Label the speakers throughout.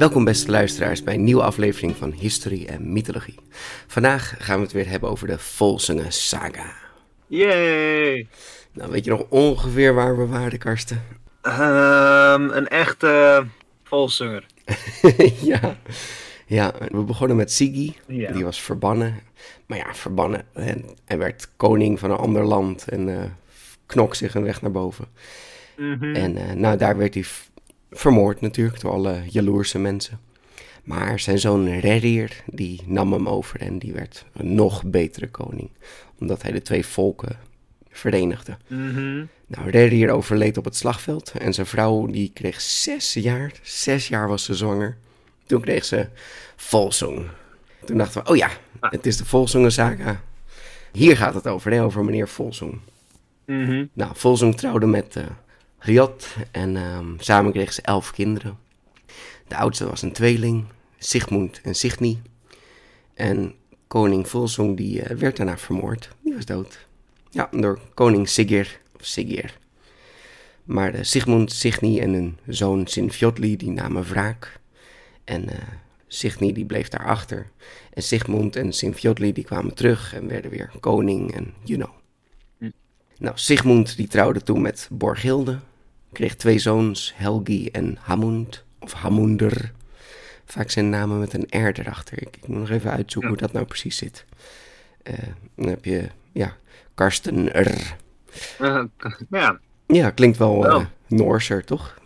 Speaker 1: Welkom beste luisteraars bij een nieuwe aflevering van Historie en Mythologie. Vandaag gaan we het weer hebben over de Volsungen Saga.
Speaker 2: Yay!
Speaker 1: Nou, weet je nog ongeveer waar we waren, Karsten?
Speaker 2: Ehm, een echte volzanger.
Speaker 1: ja. ja, we begonnen met Sigi.
Speaker 2: Ja.
Speaker 1: Die was verbannen. Maar ja, verbannen. En hij werd koning van een ander land en uh, knok zich een weg naar boven.
Speaker 2: Mhm.
Speaker 1: En uh, nou, daar werd hij vermoord natuurlijk door alle jaloerse mensen. Maar zijn zoon Rerir, die nam hem over en die werd een nog betere koning. Omdat hij de twee volken verenigde.
Speaker 2: Mhm.
Speaker 1: Nou, Rerir overleed op het slagveld en zijn vrouw die kreeg zes jaar. Zes jaar was ze zwanger. Toen kreeg ze Volsung. Toen dachten we, oh ja, het is de Volsungen saga. Hier gaat het over, hè, over meneer Volsung.
Speaker 2: Mhm.
Speaker 1: Nou, Volsung trouwde met uh, Riot en uh, samen kregen ze elf kinderen. De oudste was een tweeling, Sigmund en Signy. En koning Volsung die uh, werd daarna vermoord. Die was dood. Ja, door koning Sigir, of Sigir. Maar de Sigmund, Signy en hun zoon Sinfjotli die namen wraak. En uh, Signy die bleef daarachter. En Sigmund en Sinfjotli die kwamen terug en werden weer koning en you know.
Speaker 2: Hm.
Speaker 1: Nou, Sigmund die trouwde toen met Borghilde. Kreeg twee zoons, Helgi en Hamund, of Hamunder. Vaak zijn namen met een R erachter. Ik, ik moet nog even uitzoeken
Speaker 2: Ja.
Speaker 1: hoe dat nou precies zit. Uh, dan heb je, ja, Karsten R.
Speaker 2: Uh, ja.
Speaker 1: Ja, klinkt wel uh,
Speaker 2: Oh.
Speaker 1: Noorser, toch?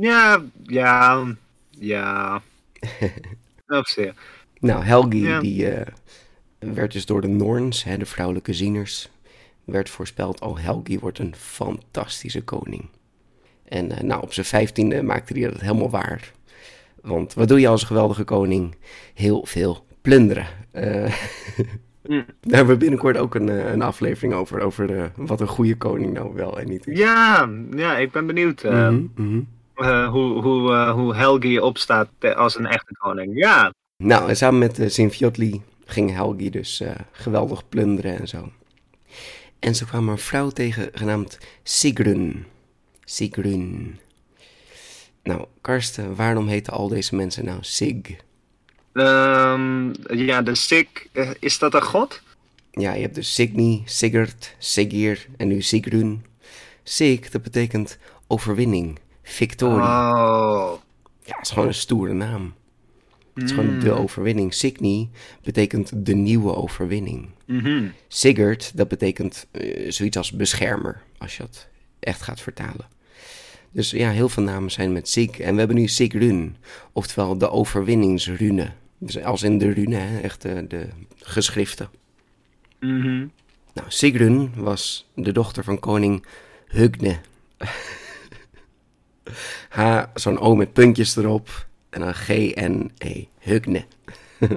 Speaker 2: Ja, ja, ja. Op zich.
Speaker 1: Nou, Helgi,
Speaker 2: Ja.
Speaker 1: die werd dus door de Noorns, hè, de vrouwelijke zieners, werd voorspeld, oh, Helgi wordt een fantastische koning. En uh, nou, op zijn vijftiende maakte hij dat helemaal waar. Want wat doe je als geweldige koning? Heel veel plunderen. Uh,
Speaker 2: Mm.
Speaker 1: Daar hebben we binnenkort ook een, uh, een aflevering over, over uh, wat een goede koning nou wel en niet is.
Speaker 2: Ja, ja, ik ben benieuwd
Speaker 1: Mm -hmm.
Speaker 2: hoe, hoe, hoe Helgi opstaat als een echte koning. Ja.
Speaker 1: Nou, en samen met uh, Sinfjotli ging Helgi dus geweldig plunderen en zo. En ze kwamen een vrouw tegen genaamd Sigrun. Sigrun. Nou, Karsten, waarom heten al deze mensen nou Sig?
Speaker 2: Um, ja, de Sig, uh, is dat een god?
Speaker 1: Ja, je hebt dus Signy, Sigurd, Sigir en nu Sigrun. Sig, dat betekent overwinning, victorie.
Speaker 2: Oh.
Speaker 1: Ja, het is gewoon een stoere naam. Het is gewoon de overwinning. Signy betekent de nieuwe overwinning.
Speaker 2: Mm -hmm.
Speaker 1: Sigurd, dat betekent uh, zoiets als beschermer, als je dat echt gaat vertalen. Dus ja, heel veel namen zijn met Sig. En we hebben nu Sigrun, oftewel de overwinningsrune. Dus als in de rune, hè, echt de, de geschriften.
Speaker 2: Mm -hmm.
Speaker 1: Nou, Sigrun was de dochter van koning Hugne. H, zo'n O met puntjes erop. En dan G-N-E, Hugne.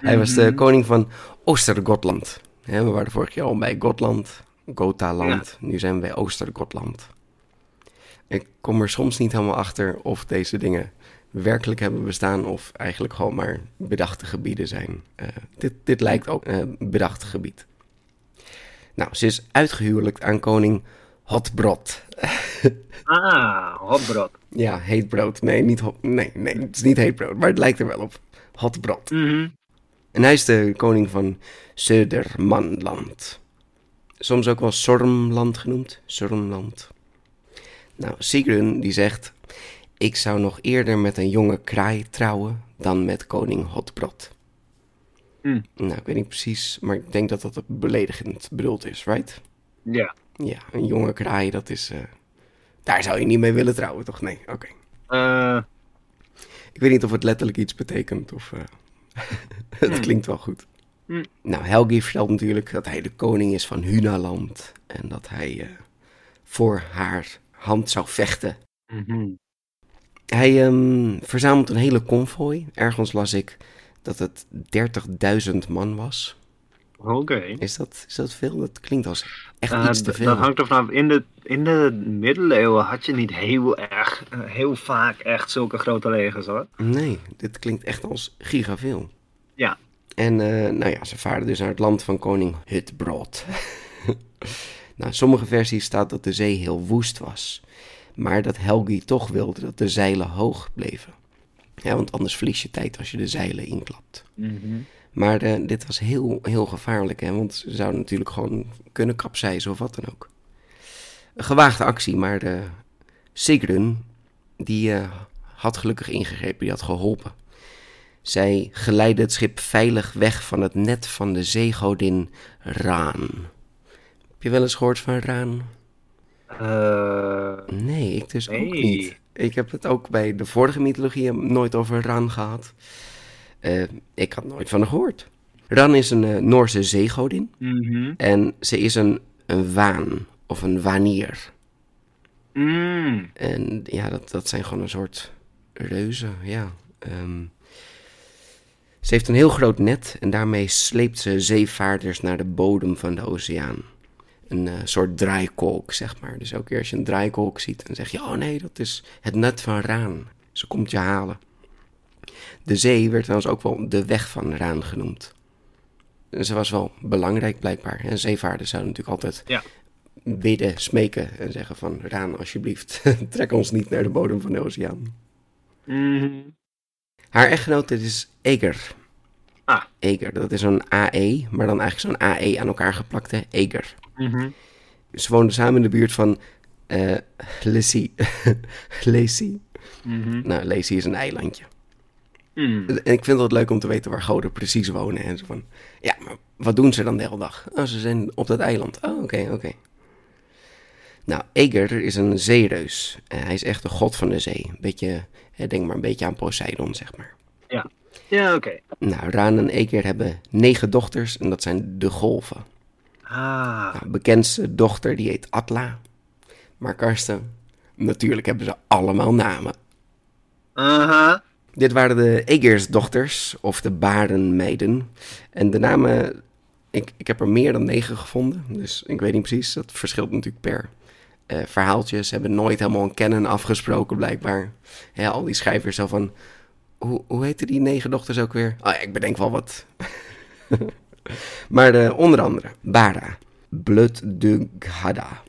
Speaker 1: Hij was de koning van Oostergotland. We waren vorig jaar al bij Gotland, Gotaland. Ja. Nu zijn we bij Oostergotland. Ik kom er soms niet helemaal achter of deze dingen werkelijk hebben bestaan of eigenlijk gewoon maar bedachte gebieden zijn. Uh, dit, dit lijkt ook een uh, bedacht gebied. Nou, ze is uitgehuwelijkt aan koning Hotbrod.
Speaker 2: ah, Hotbrod.
Speaker 1: Ja, heet brood. Nee, niet hot, nee, nee, het is niet heet brood, maar het lijkt er wel op. Hotbrod.
Speaker 2: Mm -hmm.
Speaker 1: En hij is de koning van Södermanland. Soms ook wel Sormland genoemd. Sormland. Nou, Sigrun die zegt... Ik zou nog eerder met een jonge kraai trouwen dan met koning Hotbrod.
Speaker 2: Mm.
Speaker 1: Nou, ik weet niet precies, maar ik denk dat dat beledigend bedoeld is, right?
Speaker 2: Ja.
Speaker 1: Ja, een jonge kraai, dat is... Uh, daar zou je niet mee willen trouwen, toch? Nee, oké.
Speaker 2: Okay.
Speaker 1: Uh... Ik weet niet of het letterlijk iets betekent of... Uh, Het klinkt wel goed.
Speaker 2: Hm.
Speaker 1: Nou, Helgi vertelt natuurlijk dat hij de koning is van Hunaland. En dat hij eh, voor haar hand zou vechten.
Speaker 2: Mhm.
Speaker 1: Hij ehm, verzamelt een hele konvooi. Ergens las ik dat het 30.000 man was.
Speaker 2: Oké.
Speaker 1: Is dat, is dat veel? Dat klinkt als echt
Speaker 2: Eh,
Speaker 1: iets te veel.
Speaker 2: Dat hangt er vanaf. In de, in de middeleeuwen had je niet heel erg, eh, heel vaak echt zulke grote legers hoor.
Speaker 1: Nee, dit klinkt echt als gigaveel.
Speaker 2: Ja.
Speaker 1: En eh, nou ja, ze varen dus naar het land van koning Hutbrod. nou, in sommige versies staat dat de zee heel woest was. Maar dat Helgi toch wilde dat de zeilen hoog bleven. Ja, want anders verlies je tijd als je de zeilen inklapt. Maar eh, dit was heel, heel gevaarlijk, hè, want ze zouden natuurlijk gewoon kunnen kapseizen of wat dan ook. Een gewaagde actie, maar de Sigrun, die eh, had gelukkig ingegrepen, die had geholpen. Zij geleidde het schip veilig weg van het net van de zeegodin Raan. Je wel eens gehoord van Raan?
Speaker 2: Eh,
Speaker 1: Nee, ik dus ook niet. Ik heb het ook bij de vorige mythologie nooit over Ran gehad. Eh, ik had nooit van haar gehoord. Ran is een eh, Noorse zeegodin
Speaker 2: mhm.
Speaker 1: en ze is een, een waan of een wanier.
Speaker 2: Mm.
Speaker 1: En ja, dat, dat zijn gewoon een soort reuzen, ja. Ehm, ze heeft een heel groot net en daarmee sleept ze zeevaarders naar de bodem van de oceaan. Een eh, soort draaikolk, zeg maar. Dus elke keer als je een draaikolk ziet, dan zeg je... Oh nee, dat is het net van Raan. Ze komt je halen. De zee werd trouwens ook wel de weg van Raan genoemd. En Ze was wel belangrijk blijkbaar. En zeevaarders zouden natuurlijk altijd
Speaker 2: Ja.
Speaker 1: bidden, smeken en zeggen van... Raan, alsjeblieft, trek ons niet naar de bodem van de oceaan.
Speaker 2: Mhm.
Speaker 1: Haar echtgenoot dit is Eger.
Speaker 2: Ah.
Speaker 1: Eger, dat is zo'n AE, maar dan eigenlijk zo'n AE aan elkaar geplakte Eger.
Speaker 2: Mhm.
Speaker 1: Ze woonden samen in de buurt van eh Lacey. Lacey.
Speaker 2: Mhm.
Speaker 1: Nou, Lacey is een eilandje.
Speaker 2: Mm.
Speaker 1: En ik vind het leuk om te weten waar goden precies wonen. En zo van, ja, maar wat doen ze dan de hele dag? Oh, ze zijn op dat eiland. Oh, oké, oké. Nou, Eger is een zeereus. En hij is echt de god van de zee. Een beetje, eh, denk maar een beetje aan Poseidon, zeg maar.
Speaker 2: Ja, oké.
Speaker 1: Nou, Raan en Eger hebben negen dochters en dat zijn de golven.
Speaker 2: Ah.
Speaker 1: Nou, bekendste dochter die heet Atla. Maar Karsten, natuurlijk hebben ze allemaal namen.
Speaker 2: Aha.
Speaker 1: Dit waren de Egersdochters, of de Barenmeiden. En de namen, ik, ik heb er meer dan negen gevonden, dus ik weet niet precies. Dat verschilt natuurlijk per eh, verhaaltje. Ze hebben nooit helemaal een kennen afgesproken, blijkbaar. Ja, al die schrijvers zo van, hoe, hoe heten die negen dochters ook weer? Oh ja, ik bedenk wel wat. maar de, onder andere Bara, Blutdughada,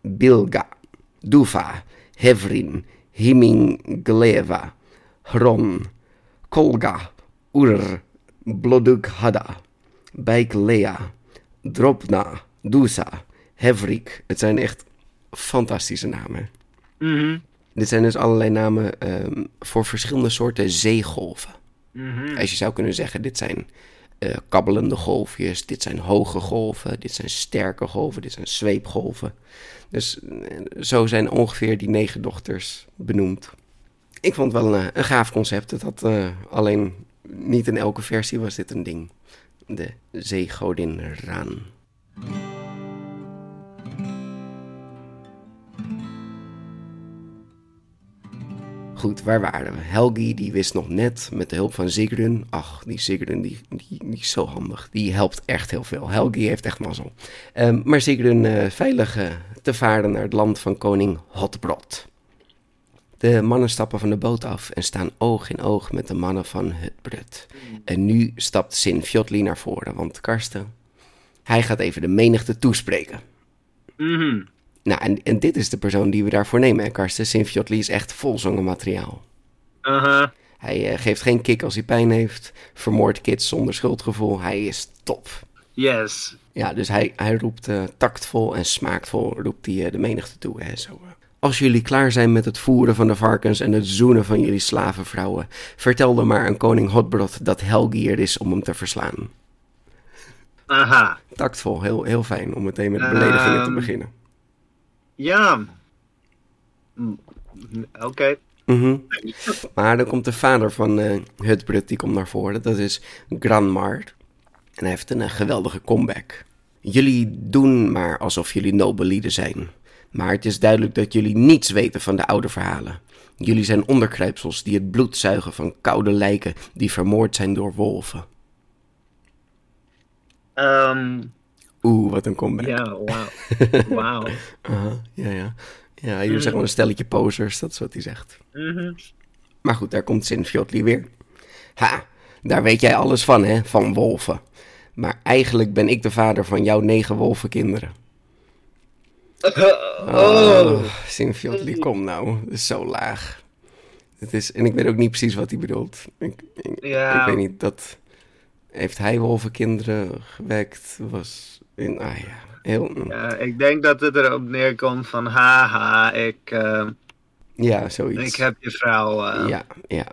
Speaker 1: Bilga, Dufa, Hevrin, Himingleva, Hron, Kolga, Ur, Blodughada, Bijklea, Dropna, Dusa, Hevrik. Het zijn echt fantastische namen.
Speaker 2: Mhm.
Speaker 1: Dit zijn dus allerlei namen ehm, voor verschillende soorten zeegolven.
Speaker 2: Mhm.
Speaker 1: Als je zou kunnen zeggen, dit zijn eh, kabbelende golfjes, dit zijn hoge golven, dit zijn sterke golven, dit zijn zweepgolven. Dus eh, zo zijn ongeveer die negen dochters benoemd. Ik vond wel een, een gaaf concept. Het eh, alleen niet in elke versie was dit een ding. De zeegodin Raan. Goed, waar waren we? Helgi die wist nog net met de hulp van Sigrun. Ach, die Sigrun die, die, is zo handig. Die helpt echt heel veel. Helgi heeft echt mazzel. Ehm, maar Sigrun eh, veilig eh, te varen naar het land van koning Hotbrod. De mannen stappen van de boot af en staan oog in oog met de mannen van Hutbrud. En nu stapt Sinfjotli naar voren, want Karsten, hij gaat even de menigte toespreken.
Speaker 2: Mhm.
Speaker 1: Nou, en, en dit is de persoon die we daarvoor nemen, hè, Karsten. Sinfjotli is echt vol materiaal.
Speaker 2: Aha.
Speaker 1: Hij eh, geeft geen kick als hij pijn heeft, vermoordt kids zonder schuldgevoel. Hij is top.
Speaker 2: Yes.
Speaker 1: Ja, dus hij, hij roept eh, tactvol en smaakwol roept hij, eh, de menigte toe. Hè, zo. Als jullie klaar zijn met het voeren van de varkens en het zoenen van jullie slavenvrouwen, vertel dan maar aan koning Hotbrod dat Helgi er is om hem te verslaan.
Speaker 2: Aha.
Speaker 1: Tactvol, heel, heel fijn om meteen met beledigingen te
Speaker 2: Ehm.
Speaker 1: beginnen.
Speaker 2: Ja. Mm, Oké.
Speaker 1: Mhm. Maar dan komt de vader van eh Hutbrut, die komt naar voren. Dat is Granmar. En hij heeft een eh, geweldige comeback. Jullie doen maar alsof jullie nobelieden zijn. Maar het is duidelijk dat jullie niets weten van de oude verhalen. Jullie zijn onderkruipsels die het bloed zuigen van koude lijken die vermoord zijn door wolven.
Speaker 2: Ehm,
Speaker 1: Oeh, wat een comeback.
Speaker 2: ja, wauw. Wauw.
Speaker 1: Ja, ja. Ja, jullie zeggen wel een stelletje posers, dat is wat hij zegt.
Speaker 2: Mhm.
Speaker 1: Maar goed, daar komt Sinfiotli weer. Ha, daar weet jij alles van, hè, van wolven. Maar eigenlijk ben ik de vader van jouw negen wolvenkinderen. Oh, Sinfiotli, kom nou. Het is zo laag. Het is, en ik weet ook niet precies wat hij bedoelt. Ik, ik,
Speaker 2: Ja.
Speaker 1: ik weet niet, dat... Heeft hij wolvenkinderen gewekt? Was in, ah ja, heel...
Speaker 2: Ja, ik denk dat het erop neerkomt van haha, ik, eh,
Speaker 1: Ja, zoiets.
Speaker 2: ik heb je vrouw. eh,
Speaker 1: Ja, ja.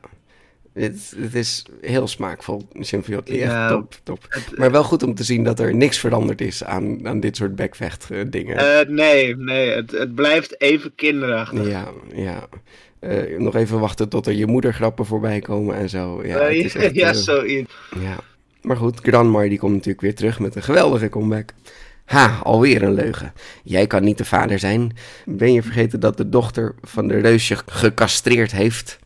Speaker 1: Het, het is heel smaakvol, Symphony
Speaker 2: Ja,
Speaker 1: top, top. Maar wel goed om te zien dat er niks veranderd is aan, aan dit soort backvecht dingen.
Speaker 2: Eh, nee, nee, het, het blijft even kinderachtig.
Speaker 1: ja, ja. Eh, nog even wachten tot er je moedergrappen voorbij komen en zo. Ja, het is echt,
Speaker 2: ja, zoiets.
Speaker 1: ja. Maar goed, Granmar die komt natuurlijk weer terug met een geweldige comeback. Ha, alweer een leugen. Jij kan niet de vader zijn. Ben je vergeten dat de dochter van de reusje gecastreerd heeft?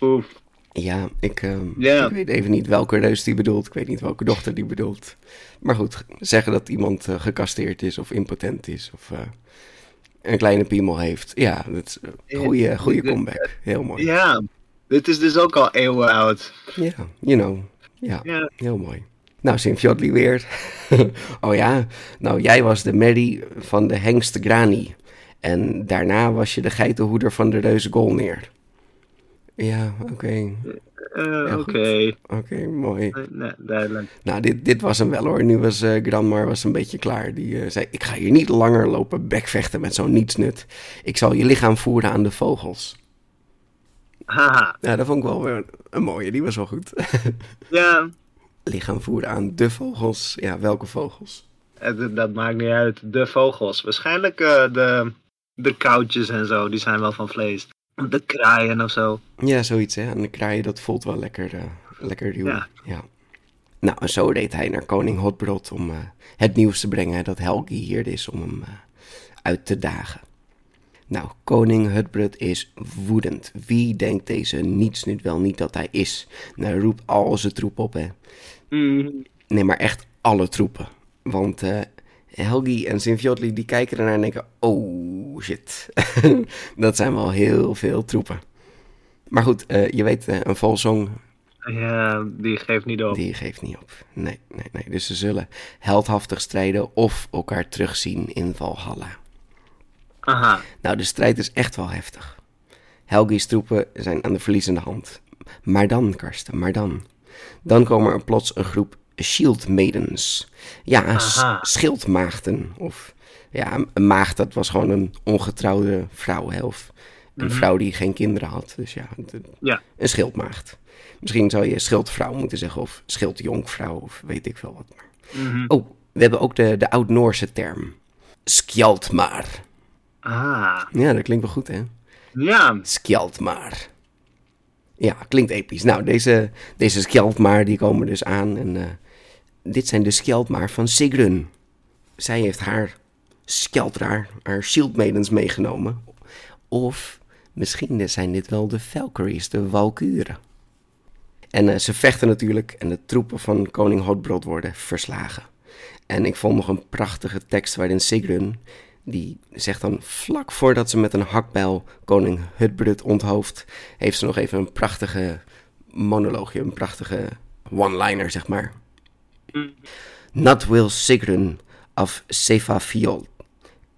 Speaker 2: Oef.
Speaker 1: Ja, ik, ehm, ik weet even niet welke reus die bedoelt. Ik weet niet welke dochter die bedoelt. Maar goed, zeggen dat iemand uh, gecasteerd is of impotent is of uh, een kleine piemel heeft. Ja, dat is een goede, goede comeback. Heel mooi.
Speaker 2: Ja, dit is dus ook al eeuwen oud.
Speaker 1: Ja, you know. Ja,
Speaker 2: Ja.
Speaker 1: heel mooi. Nou, Sint-Fjodli weer. oh ja, nou jij was de Mary van de hengste Grani. En daarna was je de geitenhoeder van de reus Golneer. Ja, oké.
Speaker 2: Eh,
Speaker 1: Ja,
Speaker 2: Oké.
Speaker 1: Oké, mooi.
Speaker 2: Nee, nee, duidelijk.
Speaker 1: Nou, dit, dit was hem wel hoor. Nu was eh Granmar was een beetje klaar. Die eh, zei, ik ga hier niet langer lopen bekvechten met zo'n nietsnut. Ik zal je lichaam voeren aan de vogels.
Speaker 2: Haha,
Speaker 1: Ja, dat vond ik wel weer een mooie. Die was wel goed.
Speaker 2: ja,
Speaker 1: lichaam voeren aan de vogels. Ja, welke vogels?
Speaker 2: het- dat maakt niet uit. De vogels. Waarschijnlijk eh, de, de koutjes en zo, die zijn wel van vlees. De kraaien of zo.
Speaker 1: Ja, zoiets hè. En de kraaien, dat voelt wel lekker, eh, lekker ruw. Ja.
Speaker 2: Ja.
Speaker 1: Nou, en zo reed hij naar koning Hotbrod om eh, het nieuws te brengen dat Helgi hier is om hem uit te dagen. Nou, koning Hutbrud is woedend. Wie denkt deze niets nu wel niet dat hij is? Nou, roept al zijn troep op, hè.
Speaker 2: Mm,
Speaker 1: Nee, maar echt alle troepen. Want eh, Helgi en Sinfjotli die kijken ernaar en denken... Oh, shit. dat zijn wel heel veel troepen. Maar goed, eh, je weet, eh, een volzong,
Speaker 2: ja, die geeft niet op.
Speaker 1: die geeft niet op. Nee, nee, nee. Dus ze zullen heldhaftig strijden of elkaar terugzien in Valhalla.
Speaker 2: Aha,
Speaker 1: Nou, de strijd is echt wel heftig. Helgi's troepen zijn aan de verliezende hand. Maar dan, Karsten, maar dan. Dan komen er plots een groep shield maidens. Ja, schildmaagden. Of ja, een maagd, dat was gewoon een ongetrouwde vrouw. Hè? Of een vrouw die geen kinderen had. Dus ja, de-
Speaker 2: ja.
Speaker 1: een schildmaagd. Misschien zou je schildvrouw moeten zeggen. Of schildjonkvrouw. Of weet ik veel wat. Maar.
Speaker 2: Mhm.
Speaker 1: Oh, we hebben ook de, de oud-Noorse term. Skjaldmar.
Speaker 2: Ah,
Speaker 1: Ja, dat klinkt wel goed, hè?
Speaker 2: ja.
Speaker 1: Skjaldmar. Ja, klinkt episch. Nou, deze, deze Skjaldmar die komen dus aan. En eh, dit zijn de Skjaldmar van Sigrun. Zij heeft haar Skjaldrar, haar shieldmaidens meegenomen. Of misschien zijn dit wel de Valkyries, de Walkuren. En eh, ze vechten natuurlijk en de troepen van koning Hotbrod worden verslagen. En ik vond nog een prachtige tekst waarin Sigrun, die zegt dan vlak voordat ze met een hakbijl koning Hutbrud onthoofd, heeft ze nog even een prachtige monoloogje, een prachtige one-liner, zeg maar. Not will Sigrun of Sefafiol,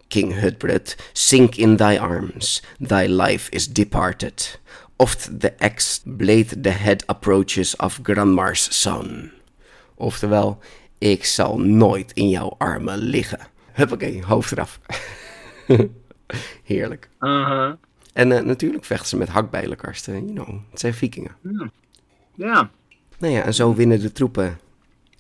Speaker 1: King Hutbrud, sink in thy arms, thy life is departed. Oft the axe blade the head approaches of Granmar's son. Oftewel, ik zal nooit in jouw armen liggen. Huppakee, hoofd eraf. Heerlijk.
Speaker 2: Aha,
Speaker 1: En eh, natuurlijk vechten ze met hakbijlen, Karsten. You know, het zijn vikingen.
Speaker 2: ja.
Speaker 1: Nou ja, en zo winnen de troepen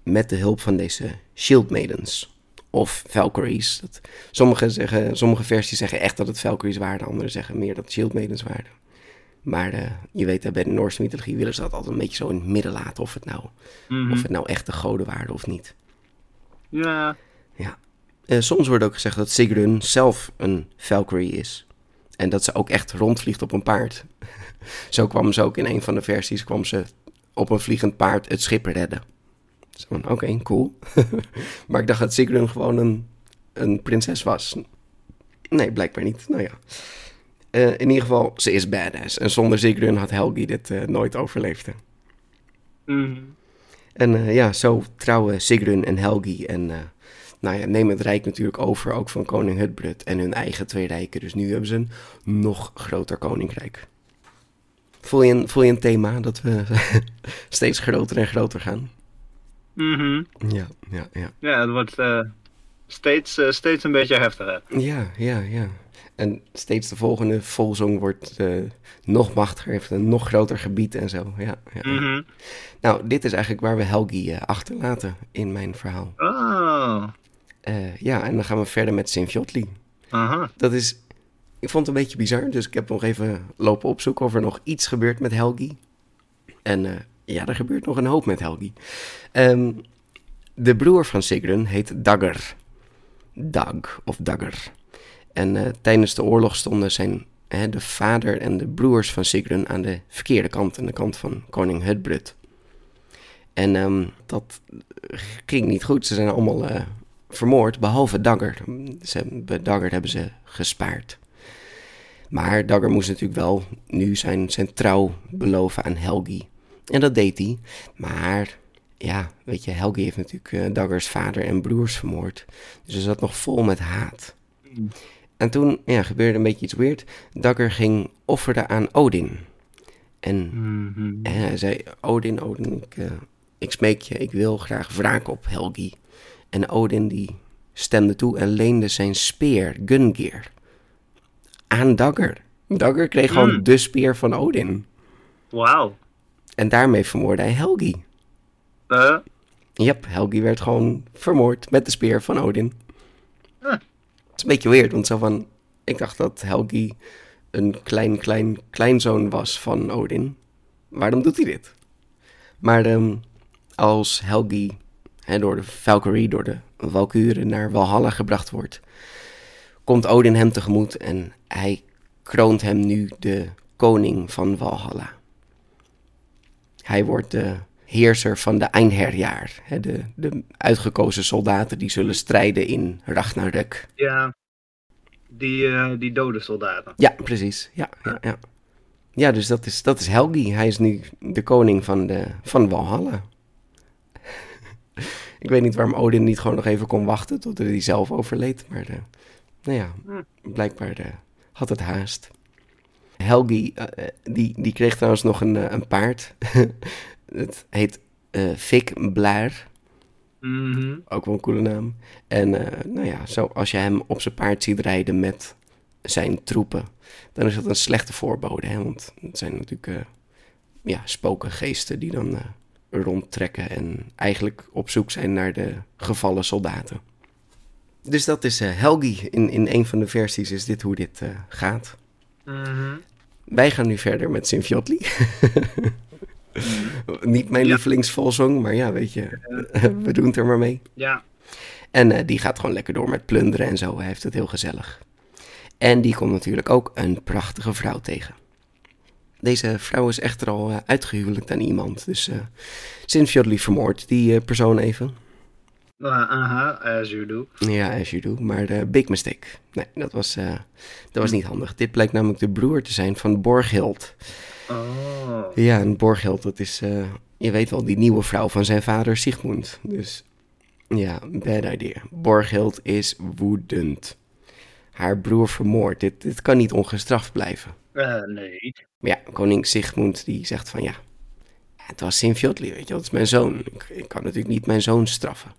Speaker 1: met de hulp van deze shield maidens. Of Valkyries. Dat, sommige, zeggen, sommige versies zeggen echt dat het Valkyries waren. Anderen zeggen meer dat het shield maidens waren. Maar eh, je weet, hè, bij de Noorse mythologie willen ze dat altijd een beetje zo in het midden laten. Of het nou,
Speaker 2: Mhm.
Speaker 1: of het nou echt de goden waren of niet.
Speaker 2: Ja.
Speaker 1: Eh, soms wordt ook gezegd dat Sigrun zelf een Valkyrie is. En dat ze ook echt rondvliegt op een paard. Zo kwam ze ook in een van de versies kwam ze op een vliegend paard het schip redden. Oké, cool. maar ik dacht dat Sigrun gewoon een, een prinses was. Nee, blijkbaar niet. Nou ja. Eh, in ieder geval, ze is badass. En zonder Sigrun had Helgi dit eh, nooit overleefd.
Speaker 2: Mhm.
Speaker 1: En ja, zo trouwen Sigrun en Helgi en nou ja, nemen het rijk natuurlijk over, ook van koning Hutbrut en hun eigen twee rijken. Dus nu hebben ze een nog groter koninkrijk. Voel je een, voel je een thema dat we steeds groter en groter gaan?
Speaker 2: Mhm.
Speaker 1: Ja, ja, ja.
Speaker 2: Ja, het wordt eh, steeds, eh, steeds een beetje heftiger.
Speaker 1: Ja, ja, ja. En steeds de volgende volzong wordt eh, nog machtiger, heeft een nog groter gebied en zo. Ja, ja.
Speaker 2: Mhm.
Speaker 1: Nou, dit is eigenlijk waar we Helgi eh, achterlaten in mijn verhaal.
Speaker 2: Oh.
Speaker 1: Eh, ja, en dan gaan we verder met Sinfjotli.
Speaker 2: Aha.
Speaker 1: Dat is, ik vond het een beetje bizar, dus ik heb nog even lopen opzoeken of er nog iets gebeurt met Helgi. En eh, ja, er gebeurt nog een hoop met Helgi. Ehm, de broer van Sigrun heet Dagger. Dag of Dagger. En eh, tijdens de oorlog stonden zijn, hè, de vader en de broers van Sigrun aan de verkeerde kant, aan de kant van koning Hutbrut. En ehm, dat ging niet goed. Ze zijn allemaal vermoord, behalve Dagger. Ze, bij Dagger hebben ze gespaard. Maar Dagger moest natuurlijk wel nu zijn, zijn trouw beloven aan Helgi. En dat deed hij. Maar ja, weet je, Helgi heeft natuurlijk eh, Daggers vader en broers vermoord. Dus hij zat nog vol met haat. En toen ja, gebeurde een beetje iets weird. Dagger ging offeren aan Odin. En
Speaker 2: Mhm.
Speaker 1: en hij zei, Odin, Odin, ik, eh, ik smeek je, ik wil graag wraak op Helgi. En Odin die stemde toe en leende zijn speer, Gungeir, aan Dagger. Dagger kreeg gewoon
Speaker 2: Mm.
Speaker 1: de speer van Odin.
Speaker 2: Wauw.
Speaker 1: En daarmee vermoordde hij Helgi.
Speaker 2: Eh,
Speaker 1: Yep, Helgi werd gewoon vermoord met de speer van Odin.
Speaker 2: Huh.
Speaker 1: Het is een beetje weird, want zo van... Ik dacht dat Helgi een klein, klein, kleinzoon was van Odin. Waarom doet hij dit? Maar ehm, als Helgi hè, door de Valkyrie, door de Valkuren naar Valhalla gebracht wordt... komt Odin hem tegemoet en hij kroont hem nu de koning van Valhalla. Hij wordt de heerser van de Einherjar, hè, de, de uitgekozen soldaten die zullen strijden in Ragnarök.
Speaker 2: ja. Die, eh, die dode soldaten.
Speaker 1: Ja, precies. Ja, ja, ja. ja dus dat is, dat is Helgi. Hij is nu de koning van, de, van Valhalla. Ik weet niet waarom Odin niet gewoon nog even kon wachten tot hij zelf overleed. Maar eh, nou ja, blijkbaar eh, had het haast. Helgi, eh, die, die kreeg trouwens nog een, een paard. het heet Fik Blair.
Speaker 2: Mhm.
Speaker 1: Ook wel een coole naam. En nou ja, zo, als je hem op zijn paard ziet rijden met zijn troepen, dan is dat een slechte voorbode. Hè? Want het zijn natuurlijk ja, spokengeesten die dan rondtrekken en eigenlijk op zoek zijn naar de gevallen soldaten. Dus dat is eh, Helgi. In, in een van de versies is dit hoe dit eh, gaat.
Speaker 2: Mhm.
Speaker 1: Wij gaan nu verder met Sinfiotli. Niet mijn
Speaker 2: Ja.
Speaker 1: lievelingsvolzong, maar ja, weet je, we doen het er maar mee.
Speaker 2: Ja.
Speaker 1: En eh, die gaat gewoon lekker door met plunderen en zo. Hij heeft het heel gezellig. En die komt natuurlijk ook een prachtige vrouw tegen. Deze vrouw is echter al eh, uitgehuwelijkt aan iemand. Dus eh Sinfjodli vermoordt die eh, persoon even.
Speaker 2: Uh, aha, as you do.
Speaker 1: Ja, as you do. Maar de big mistake. Nee, dat was, dat was niet handig. Dit blijkt namelijk de broer te zijn van Borghild.
Speaker 2: Oh.
Speaker 1: Ja, en Borghild, dat is, je weet wel, die nieuwe vrouw van zijn vader Sigmund. Dus ja, bad idea. Borghild is woedend. Haar broer vermoord. Dit, dit kan niet ongestraft blijven.
Speaker 2: Eh, nee.
Speaker 1: Maar ja, koning Sigmund die zegt van ja, het was Sinfjotli, weet je wel, het is mijn zoon. Ik, ik kan natuurlijk niet mijn zoon straffen.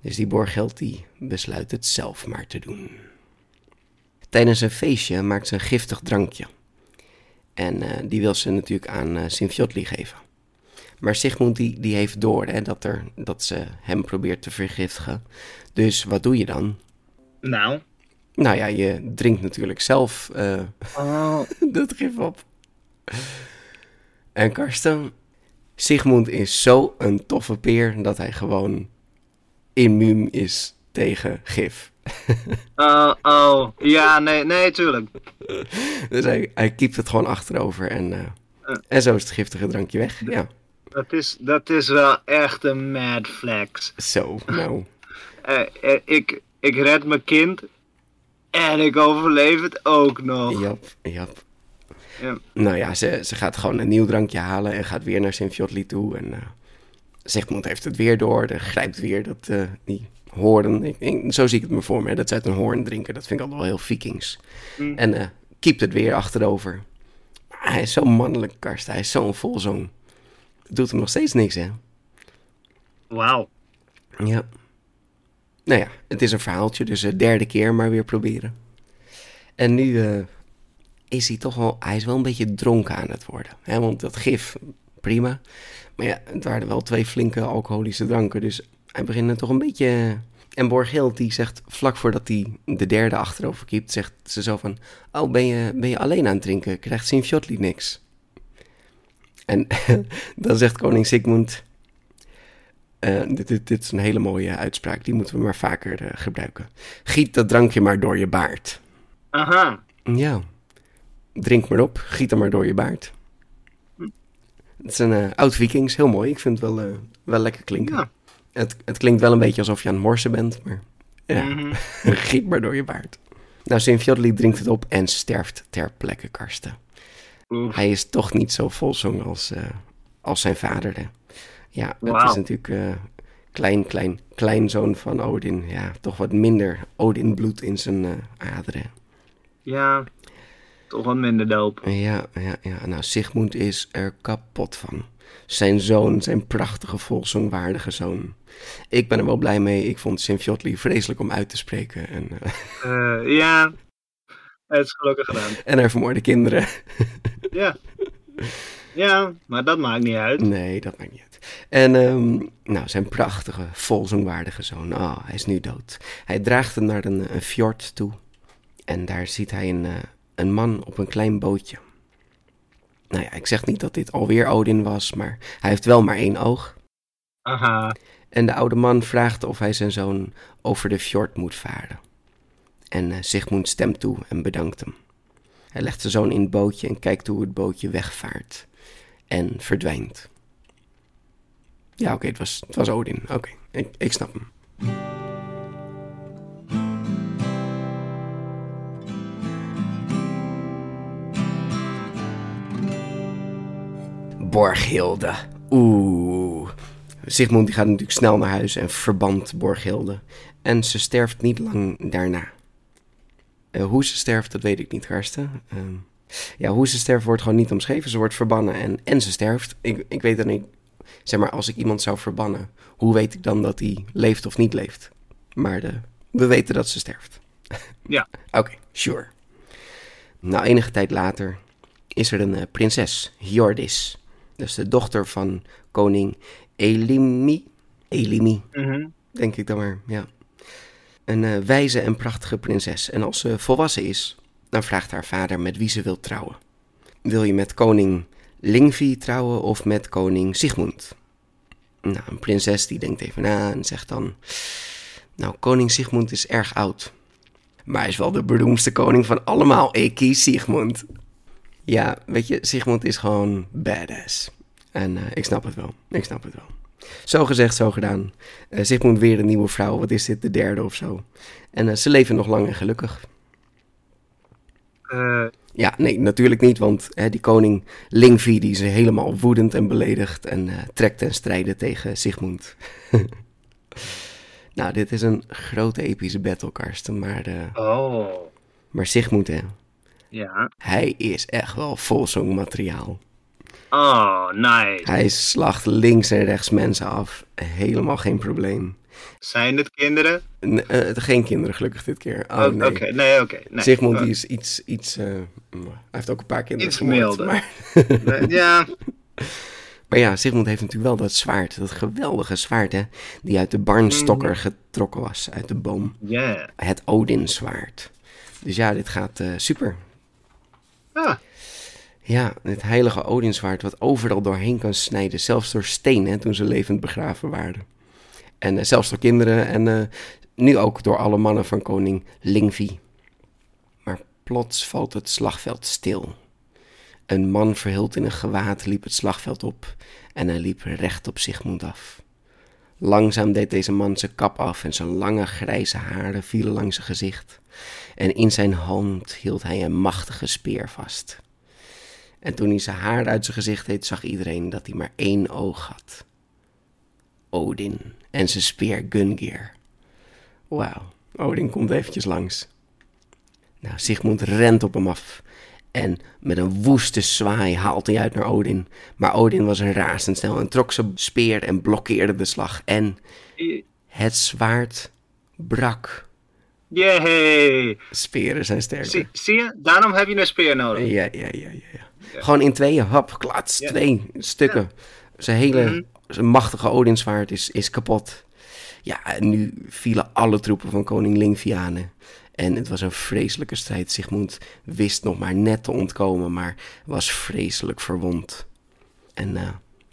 Speaker 1: Dus die Borghild die besluit het zelf maar te doen. Tijdens een feestje maakt ze een giftig drankje. En eh, die wil ze natuurlijk aan uh, Sinfjotli geven. Maar Sigmund die, die heeft door hè, dat, er, dat ze hem probeert te vergiftigen. Dus wat doe je dan?
Speaker 2: Nou.
Speaker 1: Nou ja, je drinkt natuurlijk zelf uh,
Speaker 2: Oh,
Speaker 1: dat gif op. En Karsten, Sigmund is zo een toffe peer dat hij gewoon immuun is tegen gif.
Speaker 2: oh, oh. Ja, nee, nee, tuurlijk.
Speaker 1: Dus hij, hij kiept het gewoon achterover en, eh, en zo is het giftige drankje weg. Ja,
Speaker 2: Dat is, dat is wel echt een mad flex.
Speaker 1: zo, nou.
Speaker 2: Eh, eh, ik, ik red mijn kind en ik overleef het ook nog.
Speaker 1: Jap, jap.
Speaker 2: Ja.
Speaker 1: Nou ja, ze, ze gaat gewoon een nieuw drankje halen en gaat weer naar Sint-Fjotli toe. En eh Sigmund heeft het weer door, de grijpt weer dat, eh, die hoorn. Ik, ik- zo zie ik het me voor me, hè, dat ze uit een hoorn drinken. Dat vind ik altijd wel heel vikings.
Speaker 2: Mm.
Speaker 1: En eh kiept het weer achterover. Maar hij is zo mannelijk, Karst. Hij is zo'n volzong. Het doet hem nog steeds niks, hè?
Speaker 2: Wauw.
Speaker 1: Ja. Nou ja, het is een verhaaltje, dus de derde keer maar weer proberen. En nu eh, is hij toch wel, hij is wel een beetje dronken aan het worden. Hè? Want dat gif, prima. Maar ja, het waren wel twee flinke alcoholische dranken, dus hij begint er toch een beetje... En Borghild die zegt, vlak voordat hij de derde achterover kiept, zegt ze zo van... Oh, ben je, ben je alleen aan het drinken? Krijgt Sint-Fjotli niks? En dan zegt koning Sigmund... Eh, dit, dit, dit is een hele mooie uitspraak, die moeten we maar vaker eh, gebruiken. Giet dat drankje maar door je baard.
Speaker 2: Aha.
Speaker 1: Ja, drink maar op, giet er maar door je baard. Het is een eh, oud vikings, heel mooi. Ik vind het wel, wel lekker klinken.
Speaker 2: Ja.
Speaker 1: Het, het klinkt wel een beetje alsof je aan het morsen bent, maar ja,
Speaker 2: Mhm.
Speaker 1: giet maar door je baard. Nou, Sint-Fjodli drinkt het op en sterft ter plekke, Karsten.
Speaker 2: Oef.
Speaker 1: Hij is toch niet zo volzong als, als zijn vader. Hè. Ja,
Speaker 2: Wauw.
Speaker 1: is natuurlijk eh, klein, klein, kleinzoon van Odin. Ja, toch wat minder Odin-bloed in zijn eh, aderen.
Speaker 2: Ja. Toch wat minder doop.
Speaker 1: Ja, ja, ja. Nou, Sigmund is er kapot van. Zijn zoon, zijn prachtige, volzongwaardige zoon. Ik ben er wel blij mee. Ik vond Sint-Fjotli vreselijk om uit te spreken. En, eh,
Speaker 2: Eh, ja. Het is gelukkig gedaan.
Speaker 1: en er vermoorde kinderen.
Speaker 2: Ja. Ja, maar dat maakt niet uit.
Speaker 1: Nee, dat maakt niet uit. En ehm, nou, zijn prachtige, volzongwaardige zoon. Oh, hij is nu dood. Hij draagt hem naar een, een fjord toe. En daar ziet hij een, eh, een man op een klein bootje. Nou ja, ik zeg niet dat dit alweer Odin was, maar hij heeft wel maar één oog.
Speaker 2: Aha.
Speaker 1: En de oude man vraagt of hij zijn zoon over de fjord moet varen. En eh, Sigmund stemt toe en bedankt hem. Hij legt zijn zoon in het bootje en kijkt hoe het bootje wegvaart. En verdwijnt. Ja, oké, het, was, het was Odin. Oké, ik, snap hem. Borghilde. Oeh. Sigmund gaat natuurlijk snel naar huis en verbant Borghilde. En ze sterft niet lang daarna. Eh, hoe ze sterft, dat weet ik niet, Karsten. Ehm, ja, hoe ze sterft wordt gewoon niet omschreven. Ze wordt verbannen en, en ze sterft. Ik, ik weet dan niet, zeg maar, als ik iemand zou verbannen, hoe weet ik dan dat hij leeft of niet leeft? Maar de, we weten dat ze sterft.
Speaker 2: Ja.
Speaker 1: Oké, sure. Nou, enige tijd later is er een eh, prinses, Hjordis. Dat is de dochter van koning Elimi. Elimi,
Speaker 2: Mhm.
Speaker 1: denk ik dan maar, ja. Een eh, wijze en prachtige prinses. En als ze volwassen is, dan vraagt haar vader met wie ze wil trouwen. Wil je met koning Lingvi trouwen of met koning Sigmund? Nou, een prinses die denkt even na en zegt dan... Nou, koning Sigmund is erg oud. Maar hij is wel de beroemdste koning van allemaal. Ik kies Sigmund. Ja, weet je, Sigmund is gewoon badass. En eh, ik snap het wel. Ik snap het wel. Zo gezegd, zo gedaan. Eh Sigmund weer een nieuwe vrouw. Wat is dit, de derde of zo? En eh, ze leven nog lang en gelukkig. Ja, nee, natuurlijk niet, want hè, die koning Lingvi die is helemaal woedend en beledigd en eh, trekt ten strijde tegen Sigmund. nou, dit is een grote epische battle, Karsten, maar, eh,
Speaker 2: oh.
Speaker 1: maar Sigmund, hè,
Speaker 2: Ja.
Speaker 1: hij is echt wel vol zo'n materiaal.
Speaker 2: Oh, nice.
Speaker 1: Hij slacht links en rechts mensen af, helemaal geen probleem.
Speaker 2: Zijn het kinderen?
Speaker 1: Eh, geen kinderen gelukkig dit keer. Oh,
Speaker 2: Oh,
Speaker 1: nee.
Speaker 2: Oké, nee, oké. nee.
Speaker 1: Sigmund
Speaker 2: Oh,
Speaker 1: die is iets, iets eh, mm, hij heeft ook een paar kinderen
Speaker 2: Iets milder.
Speaker 1: Maar,
Speaker 2: Ja,
Speaker 1: maar ja, Sigmund heeft natuurlijk wel dat zwaard, dat geweldige zwaard hè, die uit de barnstokker
Speaker 2: Mhm.
Speaker 1: getrokken was, uit de boom.
Speaker 2: ja.
Speaker 1: Het Odinzwaard. Dus ja, dit gaat eh, super.
Speaker 2: Ja.
Speaker 1: Ja, het heilige Odinswaard wat overal doorheen kan snijden. Zelfs door stenen toen ze levend begraven waren. En zelfs door kinderen en nu ook door alle mannen van koning Lingvi. Maar plots valt het slagveld stil. Een man verhuld in een gewaad liep het slagveld op en hij liep recht op Sigmund af. Langzaam deed deze man zijn kap af en zijn lange grijze haren vielen langs zijn gezicht. En in zijn hand hield hij een machtige speer vast. En toen hij zijn haar uit zijn gezicht deed, zag iedereen dat hij maar één oog had. Odin en zijn speer Gungeir. Wauw, Odin komt eventjes langs. Nou, Sigmund rent op hem af en met een woeste zwaai haalt hij uit naar Odin. Maar Odin was razendsnel en trok zijn speer en blokkeerde de slag. En het zwaard brak.
Speaker 2: Yay!
Speaker 1: Speren zijn sterker.
Speaker 2: Zie, zie je? Daarom heb je een speer nodig.
Speaker 1: Ja, ja, ja, ja. ja. Gewoon in tweeën, hap, klats,
Speaker 2: Ja.
Speaker 1: twee stukken. Zijn hele
Speaker 2: Mhm.
Speaker 1: zijn machtige Odinswaard is, is kapot. Ja, en nu vielen alle troepen van koning Lingvianen. En het was een vreselijke strijd. Sigmund wist nog maar net te ontkomen, maar was vreselijk verwond. En eh,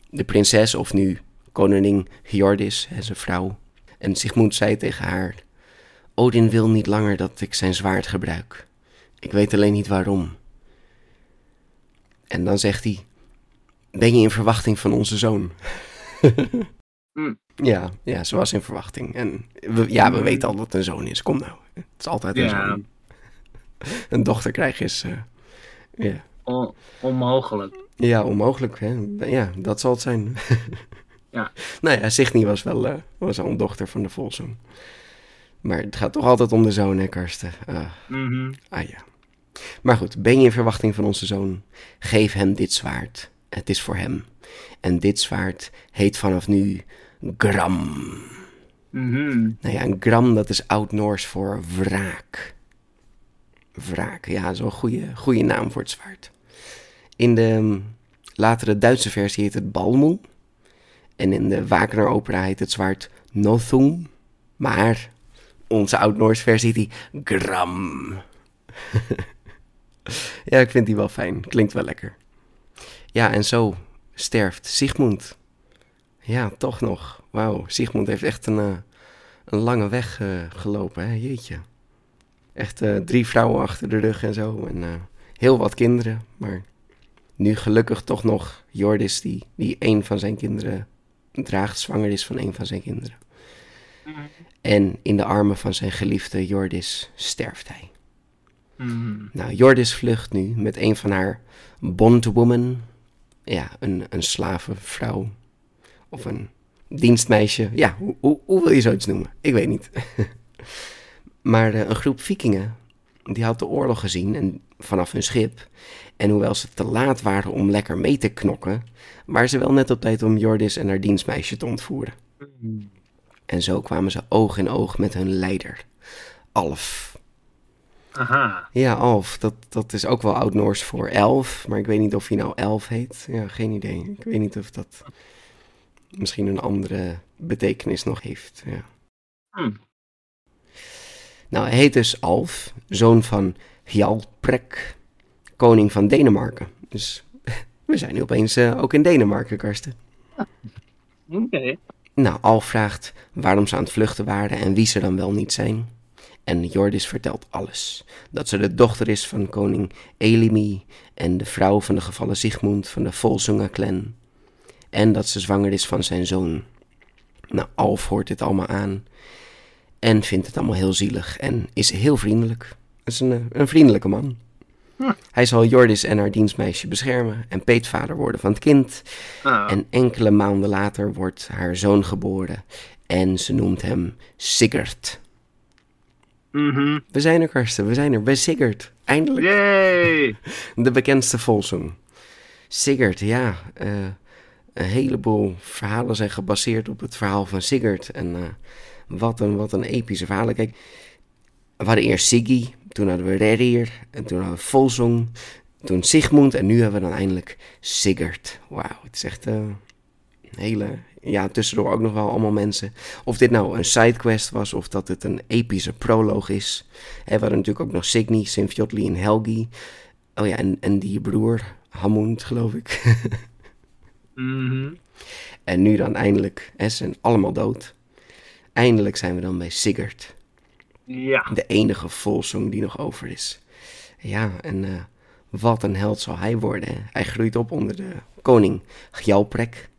Speaker 1: de prinses, of nu koningin Hjordis en zijn vrouw. En Sigmund zei tegen haar... Odin wil niet langer dat ik zijn zwaard gebruik. Ik weet alleen niet waarom. En dan zegt hij: Ben je in verwachting van onze zoon?
Speaker 2: Hmm.
Speaker 1: Ja, ja, ze was in verwachting. En we, ja, we
Speaker 2: Hmm.
Speaker 1: weten al dat het een zoon is. Kom nou. Het is altijd een
Speaker 2: Ja.
Speaker 1: zoon. Een dochter krijgen is. eh.
Speaker 2: On- onmogelijk.
Speaker 1: ja, onmogelijk. Hè? Ja, dat zal het zijn.
Speaker 2: Ja.
Speaker 1: Nou ja, Signy was wel, eh, was al een dochter van de volzoon. Maar het gaat toch altijd om de zoon, hè, Karsten? Ah.
Speaker 2: Mhm.
Speaker 1: Ah ja. Maar goed, ben je in verwachting van onze zoon? Geef hem dit zwaard. Het is voor hem. En dit zwaard heet vanaf nu Gram.
Speaker 2: Mhm.
Speaker 1: Nou ja, een gram dat is oud-Noors voor wraak. Wraak, ja, dat is wel een goede, goede naam voor het zwaard. In de mm, latere Duitse versie heet het Balmoe. En in de Wagner-opera heet het zwaard Nothung. Maar onze oud-Noors versie heet die Gram. ja, ik vind die wel fijn. Klinkt wel lekker. Ja, en zo sterft Sigmund. Ja, toch nog. Wauw, Sigmund heeft echt een, eh, een lange weg eh, gelopen, hè? jeetje. Echt eh, drie vrouwen achter de rug en zo. En heel wat kinderen. Maar nu gelukkig toch nog Jordis, die, die een van zijn kinderen draagt, zwanger is van een van zijn kinderen. En in de armen van zijn geliefde Jordis sterft hij.
Speaker 2: Mhm.
Speaker 1: Nou, Jordis vlucht nu met een van haar bondwoman. Ja, een, een slavenvrouw. Of een dienstmeisje. Ja, hoe, hoe, hoe wil je zoiets noemen? Ik weet niet. maar eh, een groep vikingen, die had de oorlog gezien en vanaf hun schip. En hoewel ze te laat waren om lekker mee te knokken, waren ze wel net op tijd om Jordis en haar dienstmeisje te ontvoeren. En zo kwamen ze oog in oog met hun leider, Alf.
Speaker 2: Aha.
Speaker 1: Ja, Alf, dat, dat is ook wel oud-Noors voor elf, maar ik weet niet of hij nou elf heet. Ja, geen idee. Ik weet niet of dat misschien een andere betekenis nog heeft. Ja.
Speaker 2: Hmm.
Speaker 1: Nou, hij heet dus Alf, zoon van Hjalprek, koning van Denemarken. Dus we zijn nu opeens eh, ook in Denemarken, Karsten.
Speaker 2: Oké.
Speaker 1: Nou, Alf vraagt waarom ze aan het vluchten waren en wie ze dan wel niet zijn. En Jordis vertelt alles. Dat ze de dochter is van koning Elimi en de vrouw van de gevallen Sigmund van de Volsunga clan. En dat ze zwanger is van zijn zoon. Nou, Alf hoort dit allemaal aan en vindt het allemaal heel zielig en is heel vriendelijk. Is een, eh, een vriendelijke man.
Speaker 2: Hm.
Speaker 1: Hij zal Jordis en haar dienstmeisje beschermen en peetvader worden van het kind.
Speaker 2: Ah.
Speaker 1: En enkele maanden later wordt haar zoon geboren en ze noemt hem Sigurd.
Speaker 2: Mhm.
Speaker 1: We zijn er, Karsten, we zijn er bij Sigurd. Eindelijk
Speaker 2: Yay!
Speaker 1: de bekendste volsong. Sigurd, ja, eh, een heleboel verhalen zijn gebaseerd op het verhaal van Sigurd. En eh, wat, een, wat een epische verhalen. Kijk, we hadden eerst Siggy, toen hadden we Rerir, en toen hadden we Volsong, toen Sigmund en nu hebben we dan eindelijk Sigurd. Wauw, het is echt... eh, hele, ja, tussendoor ook nog wel allemaal mensen. Of dit nou een sidequest was, of dat het een epische proloog is. We hadden natuurlijk ook nog Signy, Sinfiotli en Helgi. Oh ja, en, en die broer, Hamund, geloof ik.
Speaker 2: Mhm.
Speaker 1: En nu dan eindelijk, hè, ze zijn allemaal dood. Eindelijk zijn we dan bij Sigurd.
Speaker 2: Ja.
Speaker 1: De enige volsong die nog over is. Ja, en eh, wat een held zal hij worden. Hij groeit op onder de koning Gjalprek.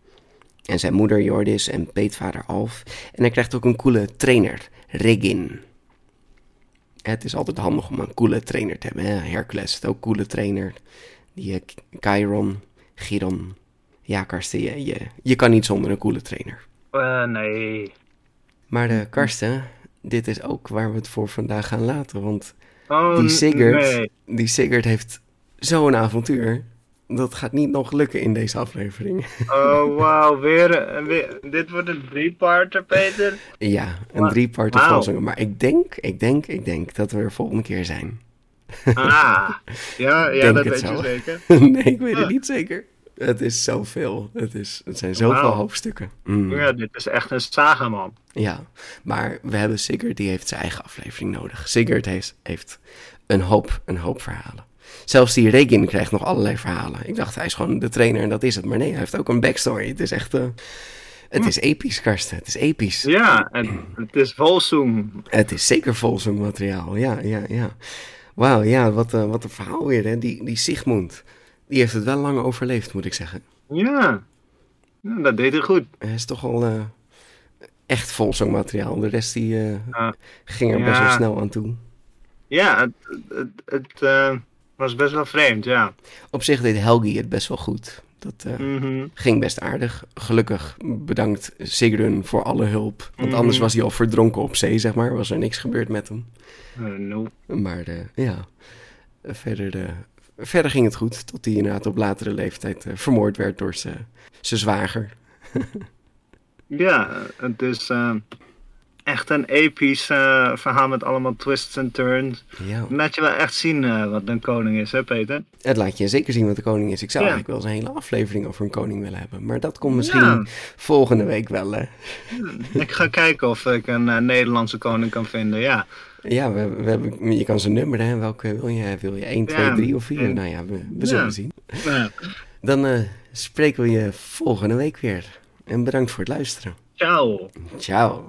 Speaker 1: En zijn moeder Jordis en peetvader Alf. En hij krijgt ook een coole trainer, Regin. Het is altijd handig om een coole trainer te hebben. Hè? Hercules heeft ook een coole trainer. Die eh, Chiron, Chiron. Ja, Karsten, je, je, je kan niet zonder een coole trainer.
Speaker 2: Eh, nee.
Speaker 1: Maar de Karsten, dit is ook waar we het voor vandaag gaan laten. Want
Speaker 2: Oh,
Speaker 1: die Sigurd,
Speaker 2: nee.
Speaker 1: die Sigurd heeft zo'n avontuur. Dat gaat niet nog lukken in deze aflevering.
Speaker 2: Oh, wauw. Weer, eh, weer. Dit wordt een drie-parter, Peter.
Speaker 1: ja, een driepartite
Speaker 2: wauw.
Speaker 1: volzingen. Maar ik denk, ik denk, ik denk dat we er volgende keer zijn.
Speaker 2: Ah. Ja, ja
Speaker 1: Denk
Speaker 2: dat weet je zeker.
Speaker 1: nee, ik weet het
Speaker 2: Ah.
Speaker 1: niet zeker. Het is zoveel. Het, is, het zijn zoveel
Speaker 2: Wauw.
Speaker 1: hoofdstukken. Mm.
Speaker 2: Ja, dit is echt een saga, man.
Speaker 1: Ja, maar we hebben Sigurd, die heeft zijn eigen aflevering nodig. Sigurd heeft, heeft een, hoop, een hoop verhalen. Zelfs die Regin krijgt nog allerlei verhalen. Ik dacht, hij is gewoon de trainer en dat is het. Maar nee, hij heeft ook een backstory. Het is echt... eh, het is episch, Karsten. Het is episch.
Speaker 2: Ja, en het is Volsung.
Speaker 1: Het is zeker vol zo'n materiaal. Ja, ja, ja. Wauw, ja, wat, eh, wat een verhaal weer, hè. Die, die Sigmund, die heeft het wel lang overleefd, moet ik zeggen.
Speaker 2: Ja. ja, dat deed hij goed.
Speaker 1: Hij is toch al eh, echt vol zo'n materiaal. De rest die, eh, ging er best wel snel aan toe.
Speaker 2: Ja, het, het, het eh, was best wel vreemd, ja.
Speaker 1: Op zich deed Helgi het best wel goed. Dat
Speaker 2: Mhm.
Speaker 1: ging best aardig. Gelukkig bedankt Sigrun voor alle hulp. Want
Speaker 2: Mhm.
Speaker 1: anders was hij al verdronken op zee, zeg maar. Was er niks gebeurd met hem.
Speaker 2: Eh, no.
Speaker 1: Maar ja, verder, verder ging het goed. Tot hij inderdaad op latere leeftijd eh, vermoord werd door zijn zwager.
Speaker 2: Ja, het is eh, echt een episch eh, verhaal met allemaal twists en turns.
Speaker 1: Ja,
Speaker 2: Laat je wel echt zien wat een koning is, hè Peter?
Speaker 1: het laat je zeker zien wat de koning is. Ik zou
Speaker 2: Ja.
Speaker 1: eigenlijk wel eens een hele aflevering over een koning willen hebben. Maar dat komt misschien
Speaker 2: Ja.
Speaker 1: volgende week wel. hè.
Speaker 2: Ik ga kijken of ik een Nederlandse koning kan vinden, ja.
Speaker 1: Ja, we, we hebben, je kan ze nummeren. Hè. Welke wil je? Wil je 1, 2,
Speaker 2: Ja,
Speaker 1: 3 of 4?
Speaker 2: en-
Speaker 1: Nou ja, we, we zullen zien. Dan eh, spreken we je volgende week weer. En bedankt voor het luisteren.
Speaker 2: ciao.
Speaker 1: Ciao.